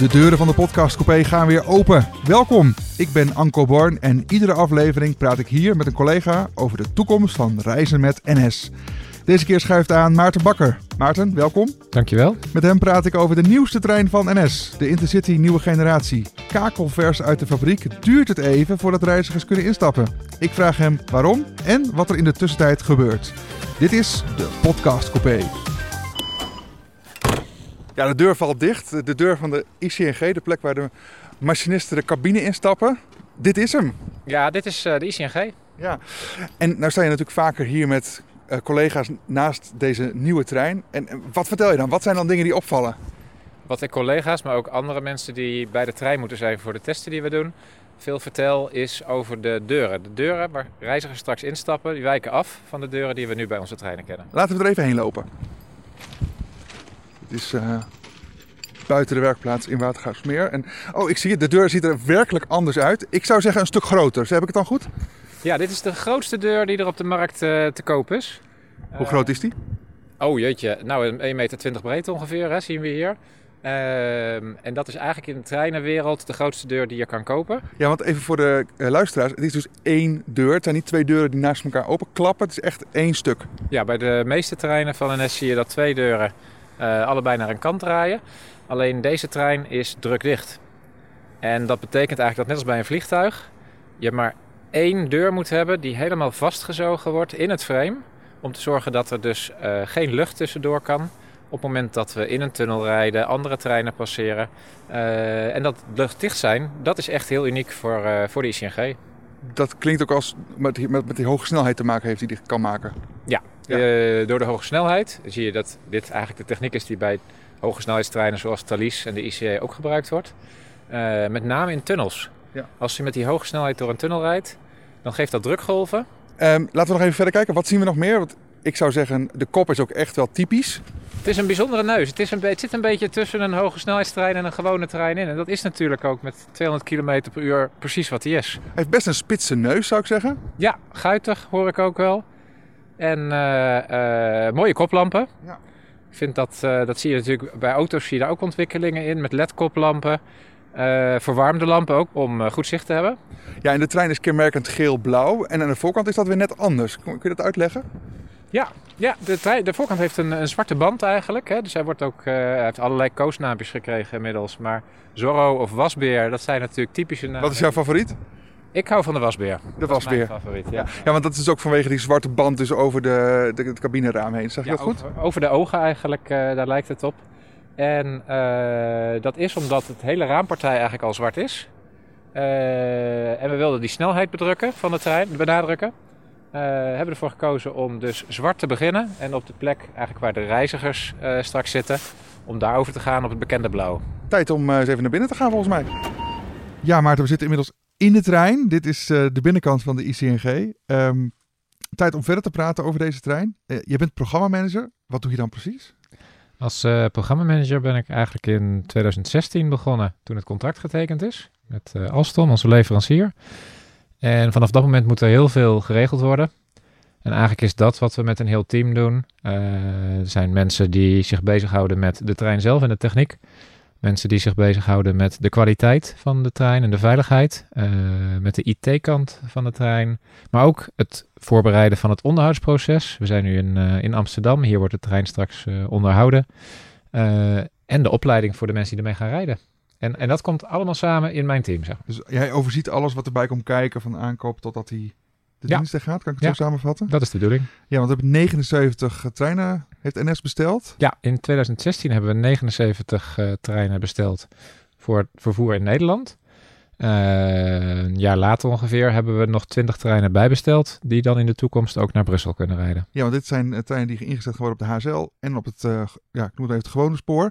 De deuren van de podcast Coupé gaan weer open. Welkom, ik ben Anko Born en iedere aflevering praat ik hier met een collega over de toekomst van reizen met NS. Deze keer schuift aan Maarten Bakker. Maarten, welkom. Dankjewel. Met hem praat ik over de nieuwste trein van NS, de Intercity Nieuwe Generatie. Kakelvers uit de fabriek duurt het even voordat reizigers kunnen instappen. Ik vraag hem waarom en wat er in de tussentijd gebeurt. Dit is de Podcast Coupé. Ja, de deur valt dicht. De deur van de ICNG, de plek waar de machinisten de cabine instappen. Dit is hem. Ja, dit is uh, de ICNG. Ja, en nou sta je natuurlijk vaker hier met uh, collega's naast deze nieuwe trein. En, en wat vertel je dan? Wat zijn dan dingen die opvallen? Wat ik collega's, maar ook andere mensen die bij de trein moeten zijn voor de testen die we doen, veel vertel is over de deuren. De deuren waar reizigers straks instappen, die wijken af van de deuren die we nu bij onze treinen kennen. Laten we er even heen lopen. Het is uh, buiten de werkplaats in Watergraafsmeer. En, oh, ik zie het. De deur ziet er werkelijk anders uit. Ik zou zeggen een stuk groter. Heb ik het dan goed? Ja, dit is de grootste deur die er op de markt uh, te koop is. Hoe groot is die? Oh jeetje, nou 1,20 meter breed ongeveer, hè, zien we hier. Uh, en dat is eigenlijk in de treinenwereld de grootste deur die je kan kopen. Ja, want even voor de uh, luisteraars. Het is dus één deur. Het zijn niet twee deuren die naast elkaar openklappen. Het is echt één stuk. Ja, bij de meeste treinen van NS zie je dat twee deuren uh, allebei naar een kant draaien. Alleen deze trein is drukdicht. En dat betekent eigenlijk dat net als bij een vliegtuig... je maar één deur moet hebben die helemaal vastgezogen wordt in het frame... om te zorgen dat er dus uh, geen lucht tussendoor kan... op het moment dat we in een tunnel rijden, andere treinen passeren. Uh, en dat luchtdicht zijn, dat is echt heel uniek voor, voor de ICNG. Dat klinkt ook als met, met, met die hoge snelheid te maken heeft die dit kan maken. Ja, ja. Uh, door de hoge snelheid zie je dat dit eigenlijk de techniek is die bij hoge snelheidstreinen zoals Thalys en de ICE ook gebruikt wordt. Uh, met name in tunnels. Ja. Als je met die hoge snelheid door een tunnel rijdt, dan geeft dat drukgolven. Um, laten we nog even verder kijken. Wat zien we nog meer? Want ik zou zeggen, de kop is ook echt wel typisch. Het is een bijzondere neus. Het, is een het zit een beetje tussen een hoge snelheidstrein en een gewone trein in. En dat is natuurlijk ook met 200 km per uur precies wat hij is. Hij heeft best een spitse neus, zou ik zeggen. Ja, guitig hoor ik ook wel. En uh, uh, mooie koplampen. Ja. Ik vind dat, uh, dat zie je natuurlijk bij auto's zie je daar ook ontwikkelingen in met LED-koplampen. verwarmde lampen ook om goed zicht te hebben. Ja, en de trein is kenmerkend geel-blauw. En aan de voorkant is dat weer net anders. Kun je dat uitleggen? Ja, ja de, de voorkant heeft een, een zwarte band eigenlijk. Hè. Dus hij, wordt ook, hij heeft allerlei koosnaampjes gekregen inmiddels. Maar Zorro of Wasbeer, dat zijn natuurlijk typische namen. Wat is jouw favoriet? Ik hou van de wasbeer. De wasbeer. favoriet, ja. ja. want dat is ook vanwege die zwarte band dus over de, de, het cabineraam heen. Zeg je ja, dat goed? Over, over, de ogen eigenlijk, uh, daar lijkt het op. En uh, dat is omdat het hele raampartij eigenlijk al zwart is. Uh, en we wilden die snelheid bedrukken van de trein, benadrukken. Hebben ervoor gekozen om dus zwart te beginnen. En op de plek eigenlijk waar de reizigers straks zitten, om daarover te gaan op het bekende blauw. Tijd om eens even naar binnen te gaan volgens mij. Ja Maarten, we zitten inmiddels in de trein. Dit is uh, de binnenkant van de ICNG. Um, tijd om verder te praten over deze trein. Uh, je bent programmamanager. Wat doe je dan precies? Als uh, programmamanager ben ik eigenlijk in 2016 begonnen toen het contract getekend is met Alstom, onze leverancier. En vanaf dat moment moet er heel veel geregeld worden. En eigenlijk is dat wat we met een heel team doen. er zijn mensen die zich bezighouden met de trein zelf en de techniek. Mensen die zich bezighouden met de kwaliteit van de trein en de veiligheid. Uh, met de IT-kant van de trein. Maar ook het voorbereiden van het onderhoudsproces. We zijn nu in, uh, in Amsterdam. Hier wordt de trein straks onderhouden. en de opleiding voor de mensen die ermee gaan rijden. En, en dat komt allemaal samen in mijn team. Zeg. Dus jij overziet alles wat erbij komt kijken. Van aankoop totdat hij de ja. diensten gaat. Kan ik het ja. zo samenvatten? Dat is de bedoeling. Ja, want we hebben 79 treinen heeft NS besteld. Ja, in 2016 hebben we 79 uh, treinen besteld voor het vervoer in Nederland. Uh, een jaar later ongeveer hebben we nog 20 treinen bijbesteld, die dan in de toekomst ook naar Brussel kunnen rijden. Ja, want dit zijn uh, treinen die ingezet worden op de HSL en op het, uh, ja, ik noem het even het gewone spoor.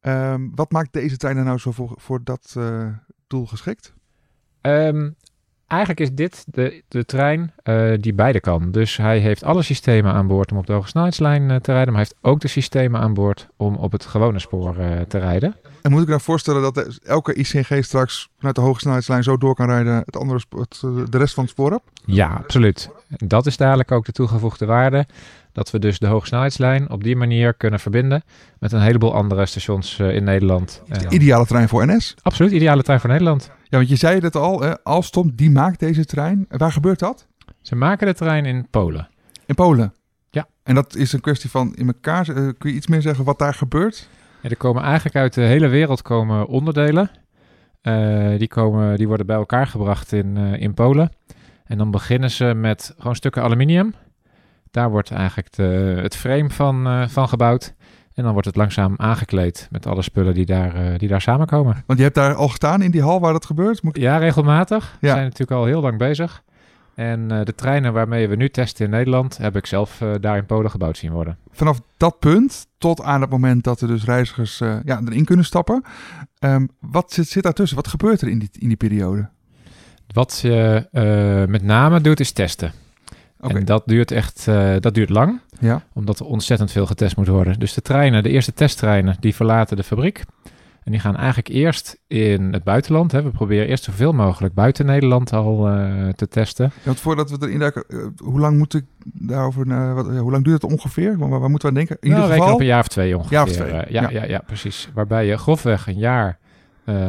Um, wat maakt deze treinen nou zo voor, voor dat doel geschikt? Um, eigenlijk is dit de, de trein uh, die beide kan. Dus hij heeft alle systemen aan boord om op de hoge snelheidslijn uh, te rijden. Maar hij heeft ook de systemen aan boord om op het gewone spoor uh, te rijden. En moet ik nou voorstellen dat de, elke ICNG straks vanuit de hoge snelheidslijn zo door kan rijden het andere, het, de rest van het spoor op? Ja, absoluut. Dat is dadelijk ook de toegevoegde waarde. Dat we dus de hoogsnelheidslijn op die manier kunnen verbinden met een heleboel andere stations eh, in Nederland. De Eh, ideale trein voor NS. absoluut, ideale trein voor Nederland. Ja, want je zei het al, hè, Alstom die maakt deze trein. Waar gebeurt dat? Ze maken de trein in Polen. In Polen. Ja. En dat is een kwestie van in elkaar. eh, kun je iets meer zeggen wat daar gebeurt? Ja, er komen eigenlijk uit de hele wereld komen onderdelen. Eh, die, komen, die worden bij elkaar gebracht in, eh, in Polen. En dan beginnen ze met gewoon stukken aluminium. Daar wordt eigenlijk de, het frame van, van gebouwd. En dan wordt het langzaam aangekleed met alle spullen die daar, eh, die daar samenkomen. Want je hebt daar al gestaan in die hal waar dat gebeurt. Moet ik- Ja, regelmatig. We Ja. zijn natuurlijk al heel lang bezig. En eh, de treinen waarmee we nu testen in Nederland... heb ik zelf eh, daar in Polen gebouwd zien worden. Vanaf dat punt tot aan het moment dat er dus reizigers ja, erin kunnen stappen. Ehm, wat zit, zit daartussen? Wat gebeurt er in die, in die periode? Wat je met name doet is testen. En dat duurt echt uh, dat duurt lang, Ja. omdat er ontzettend veel getest moet worden. Dus de treinen, de eerste testtreinen, die verlaten de fabriek. En die gaan eigenlijk eerst in het buitenland. Hè. We proberen eerst zoveel mogelijk buiten Nederland al uh, te testen. Ja, want voordat we erin duiken, uh, hoe lang moet ik daarover, uh, wat, hoe lang duurt het ongeveer? Waar, waar moeten we aan denken? In nou, ieder geval op een jaar of twee ongeveer. Jaar of twee. ja, ja. Ja, ja, precies. Waarbij je grofweg een jaar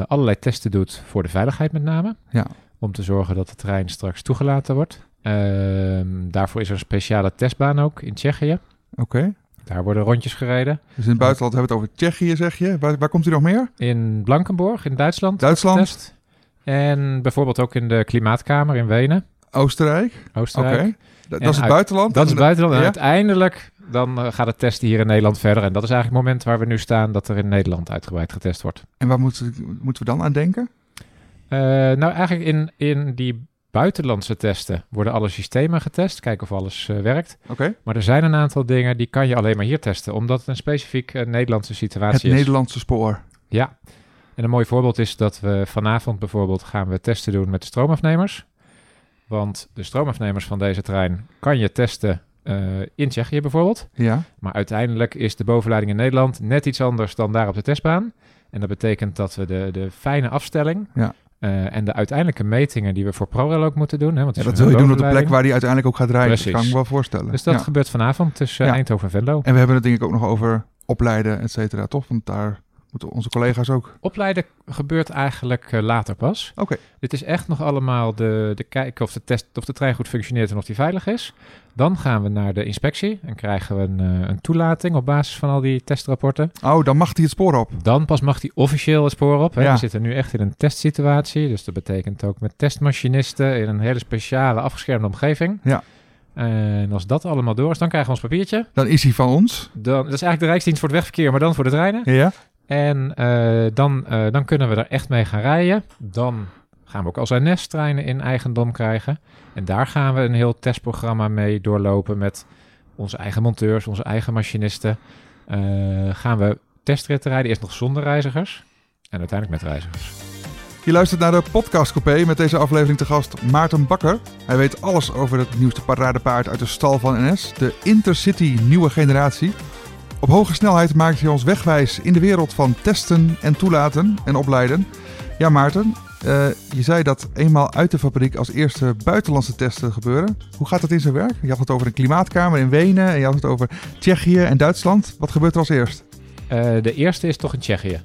allerlei testen doet voor de veiligheid met name. Ja. Om te zorgen dat de trein straks toegelaten wordt. Uh, daarvoor is er een speciale testbaan ook in Tsjechië. Oké. Okay. Daar worden rondjes gereden. Dus in het buitenland hebben we het over Tsjechië, zeg je. Waar, waar komt u nog meer? In Blankenburg, in Duitsland. Duitsland. En bijvoorbeeld ook in de Klimaatkamer in Wenen. Oostenrijk. Oostenrijk. Oké. Okay. Dat, is het buitenland. Dat is het buitenland. Ja? En uiteindelijk dan uh, gaat het testen hier in Nederland verder. En dat is eigenlijk het moment waar we nu staan dat er in Nederland uitgebreid getest wordt. En waar moeten, moeten we dan aan denken? Uh, nou, eigenlijk in, in die buitenlandse testen worden alle systemen getest. Kijken of alles uh, werkt. Oké. Okay. Maar er zijn een aantal dingen die kan je alleen maar hier testen. Omdat het een specifiek uh, Nederlandse situatie het is. Het Nederlandse spoor. Ja. En een mooi voorbeeld is dat we vanavond bijvoorbeeld gaan we testen doen met de stroomafnemers. Want de stroomafnemers van deze trein kan je testen uh, in Tsjechië bijvoorbeeld. Ja. Maar uiteindelijk is de bovenleiding in Nederland net iets anders dan daar op de testbaan. En dat betekent dat we de, de fijne afstelling ja. Uh, en de uiteindelijke metingen die we voor ProRail ook moeten doen. Hè, want ja, dat wil je doen op de plek waar die uiteindelijk ook gaat rijden. Precies. Dat kan ik me wel voorstellen. Dus dat ja. gebeurt vanavond tussen Ja. Eindhoven en Venlo. En we hebben het denk ik ook nog over opleiden, et cetera, toch? Want daar moeten onze collega's ook... Opleiden gebeurt eigenlijk uh, later pas. Oké. Okay. Dit is echt nog allemaal de, de kijken of de, test, of de trein goed functioneert en of die veilig is. Dan gaan we naar de inspectie en krijgen we een, uh, een toelating op basis van al die testrapporten. Oh, dan mag hij het spoor op. Dan pas mag hij officieel het spoor op. Hè. Ja. We zitten nu echt in een testsituatie. Dus dat betekent ook met testmachinisten in een hele speciale afgeschermde omgeving. Ja. En als dat allemaal door is, dan krijgen we ons papiertje. Dan is hij van ons. Dan, dat is eigenlijk de Rijksdienst voor het Wegverkeer, maar dan voor de treinen. Ja. En uh, dan, uh, dan kunnen we er echt mee gaan rijden. Dan gaan we ook als NS-treinen in eigendom krijgen. En daar gaan we een heel testprogramma mee doorlopen met onze eigen monteurs, onze eigen machinisten. Uh, gaan we testritten rijden, eerst nog zonder reizigers en uiteindelijk met reizigers. Je luistert naar de podcast Coupé met deze aflevering te gast Maarten Bakker. Hij weet alles over het nieuwste paradepaard uit de stal van NS, de Intercity nieuwe generatie. Op hoge snelheid maakt hij ons wegwijs in de wereld van testen en toelaten en opleiden. Ja, Maarten, uh, je zei dat eenmaal uit de fabriek als eerste buitenlandse testen gebeuren. Hoe gaat dat in zijn werk? Je had het over een klimaatkamer in Wenen en je had het over Tsjechië en Duitsland. Wat gebeurt er als eerst? Uh, de eerste is toch in Tsjechië.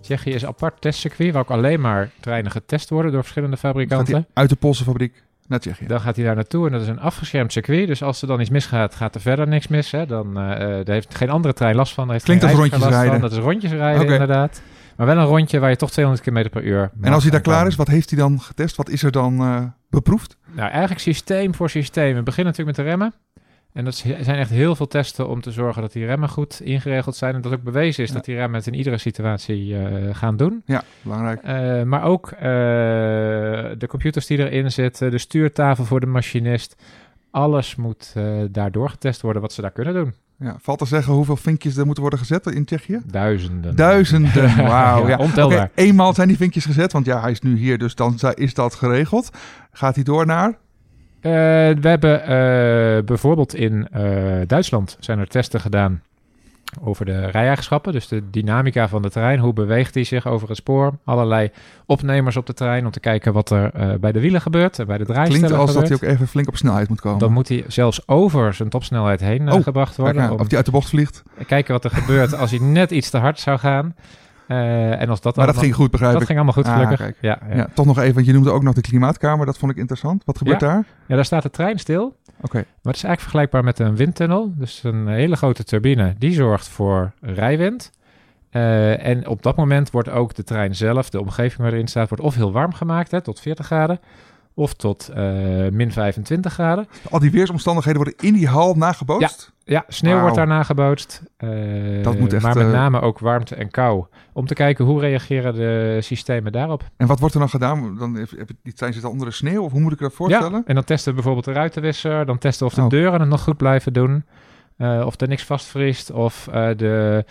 Tsjechië is een apart testcircuit waar ook alleen maar treinen getest worden door verschillende fabrikanten. uit de Poolse fabriek naar Tsjechië. Dan gaat hij daar naartoe en dat is een afgeschermd circuit. Dus als er dan iets misgaat, gaat er verder niks mis. Hè. Dan uh, daar heeft geen andere trein last van. Heeft Klinkt als rondjes rijden. Van. Dat is rondjes rijden, okay. inderdaad. Maar wel een rondje waar je toch 200 km per uur. En als hij daar klaar is, wat heeft hij dan getest? Wat is er dan uh, beproefd? Nou, eigenlijk systeem voor systeem. We beginnen natuurlijk met de remmen. En dat zijn echt heel veel testen om te zorgen dat die remmen goed ingeregeld zijn. En dat ook bewezen is ja. dat die remmen het in iedere situatie uh, gaan doen. Ja, belangrijk. Uh, maar ook uh, de computers die erin zitten, de stuurtafel voor de machinist. Alles moet daardoor getest worden wat ze daar kunnen doen. Ja, valt te zeggen hoeveel vinkjes er moeten worden gezet in Tsjechië? Duizenden. Duizenden, wauw. ja, ja. Ontelbaar. Okay, eenmaal zijn die vinkjes gezet, want ja, hij is nu hier, dus dan is dat geregeld. Gaat hij door naar? Uh, we hebben uh, bijvoorbeeld in uh, Duitsland zijn er testen gedaan over de rijeigenschappen, dus de dynamica van de trein. Hoe beweegt hij zich over het spoor? Allerlei opnemers op de trein om te kijken wat er eh, bij de wielen gebeurt en bij de draaistellen Klinkt als gebeurt. dat hij ook even flink op snelheid moet komen. Dan moet hij zelfs over zijn topsnelheid heen eh, Oh, gebracht Kijk, worden. om of die uit de bocht vliegt. kijken wat er gebeurt als hij net iets te hard zou gaan. Eh, en als dat Maar dat ging goed, begrijp dat ik. ging allemaal goed, Ah, gelukkig. ja, ja. Ja, toch nog even, want je noemde ook nog de klimaatkamer. Dat vond ik interessant. Wat gebeurt daar? ja, daar staat de trein stil. Oké. Maar het is eigenlijk vergelijkbaar met een windtunnel. Dus een hele grote turbine, die zorgt voor rijwind. Eh, en op dat moment wordt ook de trein zelf, de omgeving waar erin staat, wordt of heel warm gemaakt, hè, tot 40 graden, of tot eh, min 25 graden. Al die weersomstandigheden worden in die hal nagebootst? Ja, sneeuw wordt daar nagebootst. Eh, Dat moet echt, maar met eh, name ook warmte en kou. Om te kijken hoe reageren de systemen daarop. En wat wordt er dan gedaan? Dan heb, heb, die trein zit al onder de sneeuw? Of hoe moet ik dat voorstellen? Ja, en dan testen we bijvoorbeeld de ruitenwisser. Dan testen of de Oh. deuren het nog goed blijven doen. of er niks vastvriest. Of de,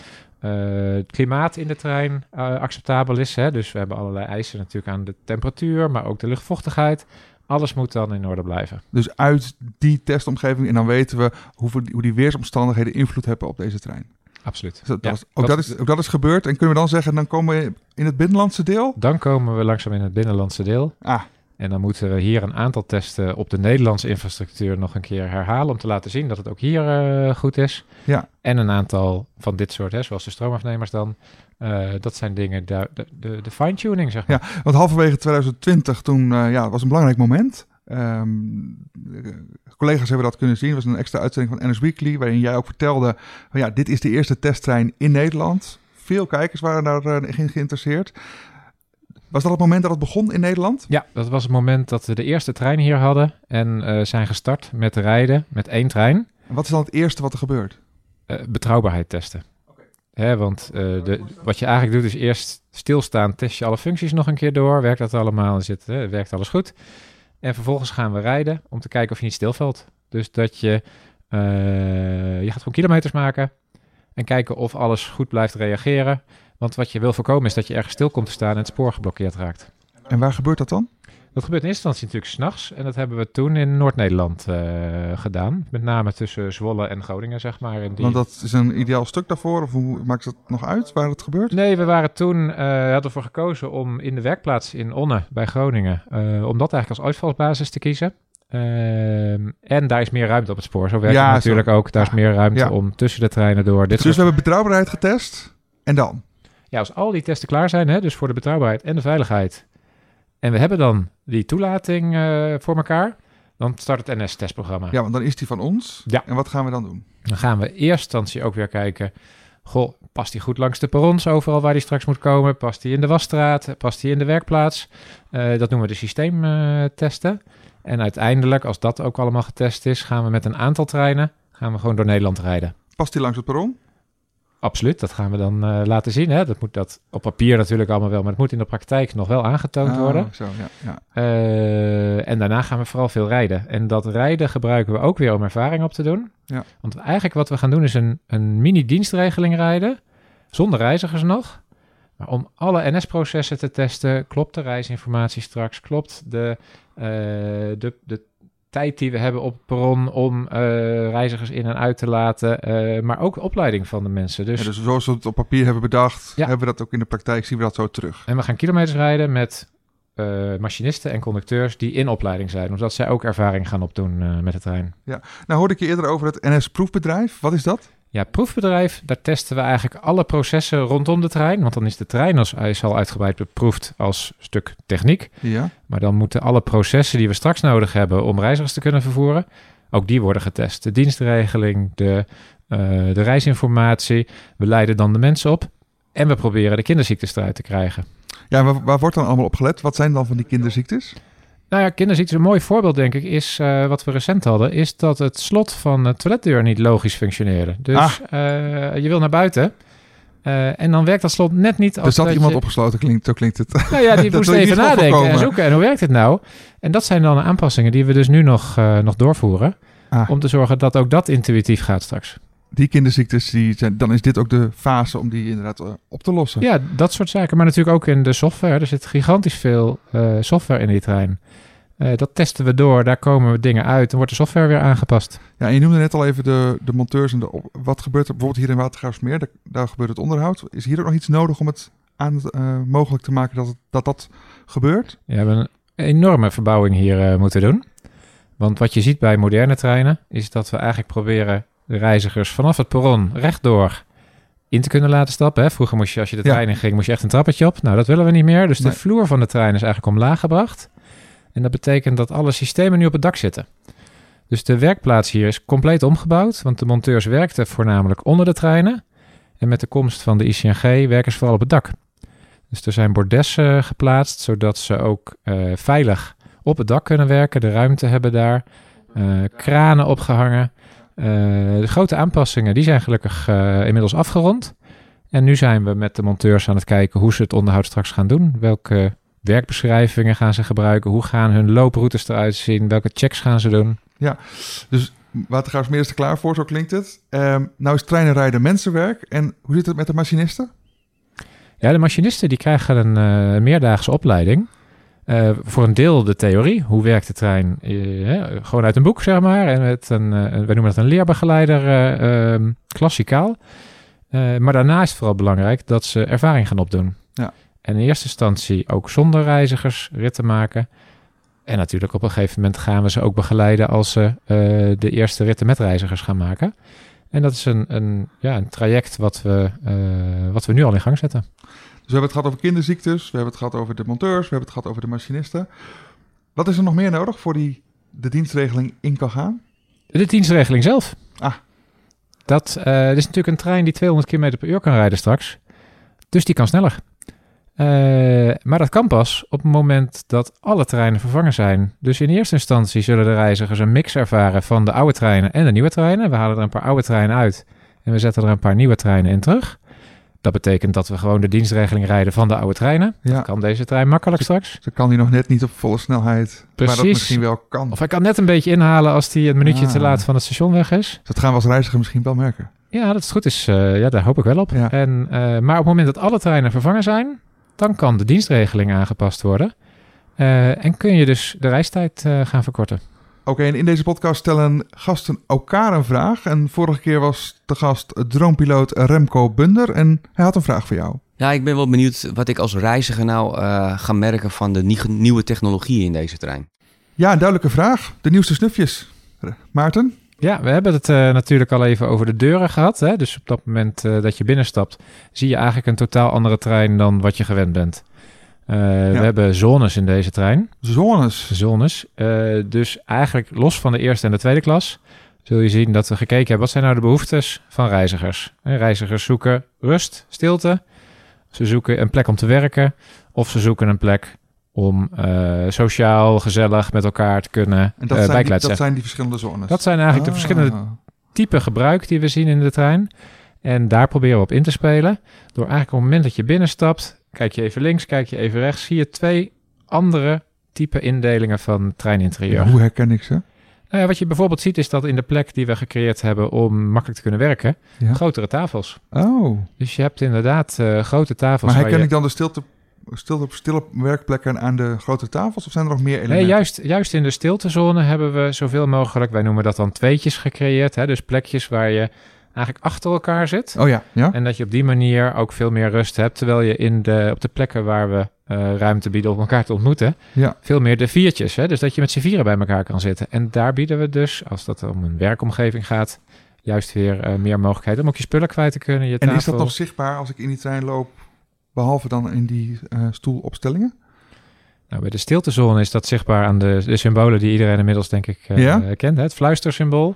het klimaat in de trein eh, acceptabel is. Hè? Dus we hebben allerlei eisen natuurlijk aan de temperatuur. Maar ook de luchtvochtigheid. Alles moet dan in orde blijven. Dus uit die testomgeving. En dan weten we hoeveel, hoe die weersomstandigheden invloed hebben op deze trein. Absoluut. Dus dat, Ja, ook, dat, is, ook dat is gebeurd. En kunnen we dan zeggen, dan komen we in het binnenlandse deel? Dan komen we langzaam in het binnenlandse deel. Ah, En dan moeten we hier een aantal testen op de Nederlandse infrastructuur nog een keer herhalen. Om te laten zien dat het ook hier eh, goed is. Ja. En een aantal van dit soort, hè, zoals de stroomafnemers dan. eh, dat zijn dingen, de, de, de fine-tuning zeg maar. want halverwege 2020, toen eh, ja, was een belangrijk moment. Eh, collega's hebben dat kunnen zien. Het was een extra uitzending van NS Weekly, waarin jij ook vertelde: ja, dit is de eerste testtrein in Nederland. Veel kijkers waren daarin geïnteresseerd. Was dat het moment dat het begon in Nederland? Ja, dat was het moment dat we de eerste trein hier hadden. En eh, zijn gestart met rijden met één trein. En wat is dan het eerste wat er gebeurt? eh, betrouwbaarheid testen. Hè, want eh, de, wat je eigenlijk doet is eerst stilstaan, test je alle functies nog een keer door. Werkt dat allemaal? Zit, werkt alles goed? En vervolgens gaan we rijden om te kijken of je niet stilvalt. Dus dat je, je gaat gewoon kilometers maken en kijken of alles goed blijft reageren. Want wat je wil voorkomen is dat je ergens stil komt te staan en het spoor geblokkeerd raakt. En waar gebeurt dat dan? Dat gebeurt in eerste instantie natuurlijk s'nachts. En dat hebben we toen in Noord-Nederland eh, gedaan. Met name tussen Zwolle en Groningen, zeg maar. In die... Want dat is een ideaal stuk daarvoor. Of hoe maakt het nog uit waar het gebeurt? Nee, we waren toen, eh hadden ervoor gekozen om in de werkplaats in Onne bij Groningen, eh, om dat eigenlijk als uitvalsbasis te kiezen. Ehm, en daar is meer ruimte op het spoor. Zo werkt Ja, het natuurlijk ook. Daar is meer ruimte Ja. om tussen de treinen door. Dit Dus we hebben betrouwbaarheid getest. En dan? Ja, als al die testen klaar zijn, hè, dus voor de betrouwbaarheid en de veiligheid. En we hebben dan die toelating eh, voor elkaar. Dan start het NS-testprogramma. Ja, want dan is die van ons. Ja. En wat gaan we dan doen? Dan gaan we in eerste instantie ook weer kijken. Goh, past die goed langs de perrons overal waar die straks moet komen? Past die in de wasstraat? Past die in de werkplaats? Eh, dat noemen we de systeemtesten. En uiteindelijk, als dat ook allemaal getest is, gaan we met een aantal treinen gaan we gewoon door Nederland rijden. Past die langs het perron? Absoluut, dat gaan we dan eh, laten zien. Hè? Dat moet dat op papier natuurlijk allemaal wel, maar het moet in de praktijk nog wel aangetoond Ah, worden. Zo, ja, ja. Eh, en daarna gaan we vooral veel rijden. En dat rijden gebruiken we ook weer om ervaring op te doen. Ja. Want eigenlijk wat we gaan doen is een, een mini-dienstregeling rijden, zonder reizigers nog. Maar om alle NS-processen te testen, klopt de reisinformatie straks, klopt de, eh, de, de tijd die we hebben op het perron om eh, reizigers in en uit te laten, eh, maar ook de opleiding van de mensen. Dus, Ja, dus zoals we het op papier hebben bedacht, Ja. hebben we dat ook in de praktijk, zien we dat zo terug. En we gaan kilometers rijden met machinisten en conducteurs die in opleiding zijn, omdat zij ook ervaring gaan opdoen met de trein. Nou hoorde ik je eerder over het NS-proefbedrijf. Wat is dat? Ja, proefbedrijf, daar testen we eigenlijk alle processen rondom de trein. Want dan is de trein als, hij is al uitgebreid beproefd als stuk techniek. Ja. Maar dan moeten alle processen die we straks nodig hebben om reizigers te kunnen vervoeren, ook die worden getest. De dienstregeling, de, eh, de reisinformatie. We leiden dan de mensen op. En we proberen de kinderziektes eruit te krijgen. Ja, waar, waar wordt dan allemaal op gelet? Wat zijn dan van die kinderziektes? Nou ja, kinderziektes, een mooi voorbeeld denk ik, is eh, wat we recent hadden, is dat het slot van de toiletdeur niet logisch functioneerde. Dus Ah. eh, je wil naar buiten eh, en dan werkt dat slot net niet als Er zat iemand je- opgesloten, klinkt, zo klinkt het. Nou ja, die moest even nadenken en zoeken. En hoe werkt het nou? En dat zijn dan aanpassingen die we dus nu nog, nog doorvoeren. Ah. Om te zorgen dat ook dat intuïtief gaat straks. Die kinderziektes, die zijn, dan is dit ook de fase om die inderdaad eh, op te lossen. Ja, dat soort zaken. Maar natuurlijk ook in de software. Er zit gigantisch veel eh, software in die trein. Eh, dat testen we door, daar komen we dingen uit en wordt de software weer aangepast. Ja, en je noemde net al even de, de monteurs en de, op- wat gebeurt er bijvoorbeeld hier in Watergraafsmeer? Daar, daar gebeurt het onderhoud. Is hier ook nog iets nodig om het aan, mogelijk te maken dat, het- dat dat gebeurt? We hebben een enorme verbouwing hier moeten doen. Want wat je ziet bij moderne treinen is dat we eigenlijk proberen de reizigers vanaf het perron rechtdoor in te kunnen laten stappen. Hè. Vroeger moest je, als je de trein in ging, moest je echt een trappetje op. Nou, dat willen we niet meer. Dus Nee. de vloer van de trein is eigenlijk omlaag gebracht. En dat betekent dat alle systemen nu op het dak zitten. Dus de werkplaats hier is compleet omgebouwd, want de monteurs werkten voornamelijk onder de treinen. En met de komst van de ICNG werken ze vooral op het dak. Dus er zijn bordessen geplaatst, zodat ze ook eh, veilig op het dak kunnen werken, de ruimte hebben daar, eh, kranen opgehangen. Eh, de grote aanpassingen die zijn gelukkig eh, inmiddels afgerond. En nu zijn we met de monteurs aan het kijken hoe ze het onderhoud straks gaan doen. Welke werkbeschrijvingen gaan ze gebruiken? Hoe gaan hun looproutes eruit zien? Welke checks gaan ze doen? Dus Watergraafsmeer is klaar voor, zo klinkt het. Ehm, nou is treinen rijden mensenwerk. En hoe zit het met de machinisten? Ja, de machinisten die krijgen een eh, meerdaagse opleiding. Eh, voor een deel de theorie. Hoe werkt de trein? Eh, gewoon uit een boek, zeg maar. En met een, wij noemen dat een leerbegeleider, eh, ehm, klassikaal. Maar daarna is het vooral belangrijk dat ze ervaring gaan opdoen. Ja. En in eerste instantie ook zonder reizigers ritten maken. En natuurlijk op een gegeven moment gaan we ze ook begeleiden als ze de eerste ritten met reizigers gaan maken. En dat is een, een, ja, een traject wat we, wat we nu al in gang zetten. Dus we hebben het gehad over kinderziektes, we hebben het gehad over de monteurs, we hebben het gehad over de machinisten. Wat is er nog meer nodig voor die de dienstregeling in kan gaan? De dienstregeling zelf. Ah. Dat eh, dit is natuurlijk een trein die 200 km per uur kan rijden straks. Dus die kan sneller. Eh, maar dat kan pas op het moment dat alle treinen vervangen zijn. Dus in eerste instantie zullen de reizigers een mix ervaren van de oude treinen en de nieuwe treinen. We halen er een paar oude treinen uit en we zetten er een paar nieuwe treinen in terug. Dat betekent dat we gewoon de dienstregeling rijden van de oude treinen. Ja, Kan deze trein makkelijk straks. dan kan die nog net niet op volle snelheid. Maar dat Precies. misschien wel kan. Of hij kan net een beetje inhalen als hij een minuutje te Ah. laat van het station weg is. Dat gaan we als reiziger misschien wel merken. Ja, dat is goed is. eh, ja, daar hoop ik wel op. Ja. En, eh, maar op het moment dat alle treinen vervangen zijn, dan kan de dienstregeling aangepast worden. Eh, en kun je dus de reistijd gaan verkorten. Oké, en in deze podcast stellen gasten elkaar een vraag. En vorige keer was de gast droompiloot Remco Bunder. En hij had een vraag voor jou. Ja, ik ben wel benieuwd wat ik als reiziger nou eh, ga merken van de nie- nieuwe technologie in deze trein. Ja, een duidelijke vraag. De nieuwste snufjes. Maarten? Ja, we hebben het eh, natuurlijk al even over de deuren gehad. Hè? Dus op dat moment eh, dat je binnenstapt, zie je eigenlijk een totaal andere trein dan wat je gewend bent. Eh, We hebben zones in deze trein. Zones. zones. Eh, dus eigenlijk los van de eerste en de tweede klas zul je zien dat we gekeken hebben wat zijn nou de behoeftes van reizigers. Eh, reizigers zoeken rust, stilte. Ze zoeken een plek om te werken of ze zoeken een plek om sociaal, gezellig met elkaar te kunnen En dat, zijn die, bijkletsen. dat zijn die verschillende zones. Dat zijn eigenlijk de Ah. verschillende typen gebruik die we zien in de trein. En daar proberen we op in te spelen. Door eigenlijk op het moment dat je binnenstapt, kijk je even links, kijk je even rechts, zie je twee andere type indelingen van treininterieur. Ja, hoe herken ik ze? Nou ja, wat je bijvoorbeeld ziet is dat in de plek die we gecreëerd hebben om makkelijk te kunnen werken, Ja. grotere tafels. Oh, Dus je hebt inderdaad eh, grote tafels. maar herken je... ik dan de stilte, stilte, stille werkplekken aan de grote tafels? Of zijn er nog meer elementen? Nee, juist, juist in de stiltezone hebben we zoveel mogelijk, wij noemen dat dan tweetjes gecreëerd. Hè? Dus plekjes waar je eigenlijk achter elkaar zit. Oh ja, ja. En dat je op die manier ook veel meer rust hebt. Terwijl je in de, op de plekken waar we eh, ruimte bieden om elkaar te ontmoeten, Ja. veel meer de viertjes. Hè? Dus dat je met z'n vieren bij elkaar kan zitten. En daar bieden we dus, als dat om een werkomgeving gaat, juist weer eh, meer mogelijkheden om ook je spullen kwijt te kunnen. Je En is dat nog zichtbaar als ik in die trein loop, behalve dan in die eh, stoelopstellingen? Nou, bij de stiltezone is dat zichtbaar aan de, de symbolen die iedereen inmiddels denk ik Ja? kent. Hè? Het fluistersymbool.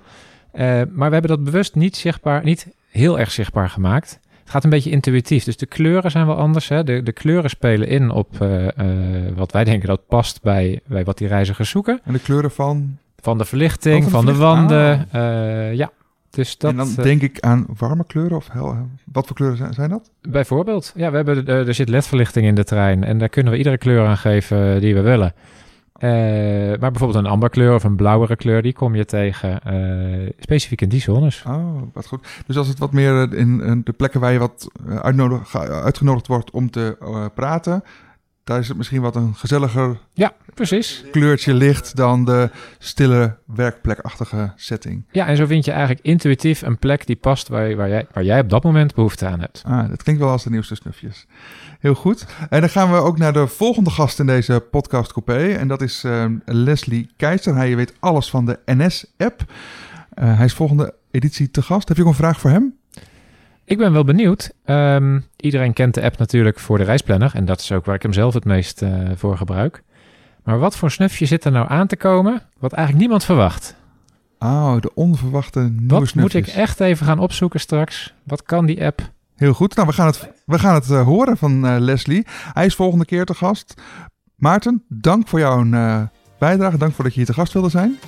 Eh, maar we hebben dat bewust niet zichtbaar, niet heel erg zichtbaar gemaakt. Het gaat een beetje intuïtief. Dus de kleuren zijn wel anders. Hè? De, de kleuren spelen in op eh, eh, wat wij denken dat past bij, bij wat die reizigers zoeken. En de kleuren van... Van de verlichting, Oh, van van, de wanden. eh, ja, dus dat en dan denk ik aan warme kleuren of hel, wat voor kleuren zijn, zijn dat? bijvoorbeeld. Ja, we hebben, er zit ledverlichting in de trein. En daar kunnen we iedere kleur aan geven die we willen. Eh, maar bijvoorbeeld een amberkleur of een blauwere kleur, die kom je tegen eh, specifiek in die zones. Oh, wat goed. Dus als het wat meer eh, in, in de plekken waar je wat uitgenodigd wordt om te praten, daar is het misschien wat een gezelliger Ja, precies. kleurtje licht dan de stille werkplekachtige setting. Ja, en zo vind je eigenlijk intuïtief een plek die past waar, waar, jij, waar jij op dat moment behoefte aan hebt. Ah, dat klinkt wel als de nieuwste snufjes. Heel goed. En dan gaan we ook naar de volgende gast in deze podcast coupé. En dat is uh, Leslie Keizer. Hij weet alles van de NS-app. Uh, hij is volgende editie te gast. Heb je ook een vraag voor hem? Ik ben wel benieuwd. Um, iedereen kent de app natuurlijk voor de reisplanner. En dat is ook waar ik hem zelf het meest uh, voor gebruik. Maar wat voor snufje zit er nou aan te komen wat eigenlijk niemand verwacht? Oh, de onverwachte nieuwe snufjes. moet ik echt even gaan opzoeken straks? Wat kan die app? Heel goed. Nou, we gaan het, we gaan het uh, horen van uh, Leslie. Hij is volgende keer te gast. Maarten, dank voor jouw bijdrage. Dank voor dat je hier te gast wilde zijn.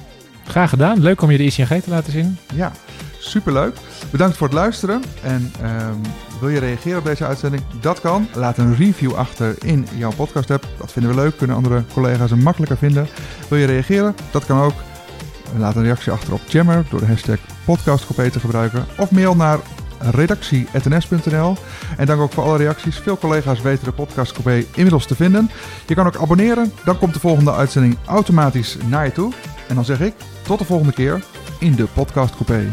Graag gedaan. Leuk om je de ICNG te laten zien. Ja, superleuk. Bedankt voor het luisteren. En um, wil je reageren op deze uitzending? Dat kan. Laat een review achter in jouw podcast app. Dat vinden we leuk. Kunnen andere collega's hem makkelijker vinden. Wil je reageren? Dat kan ook. Laat een reactie achter op Jammer door de hashtag podcastcoupé te gebruiken. Of mail naar redactie.ns.nl. En dank ook voor alle reacties. Veel collega's weten de podcast Coupé inmiddels te vinden. Je kan ook abonneren. Dan komt de volgende uitzending automatisch naar je toe. En dan zeg ik tot de volgende keer in de podcast Coupé.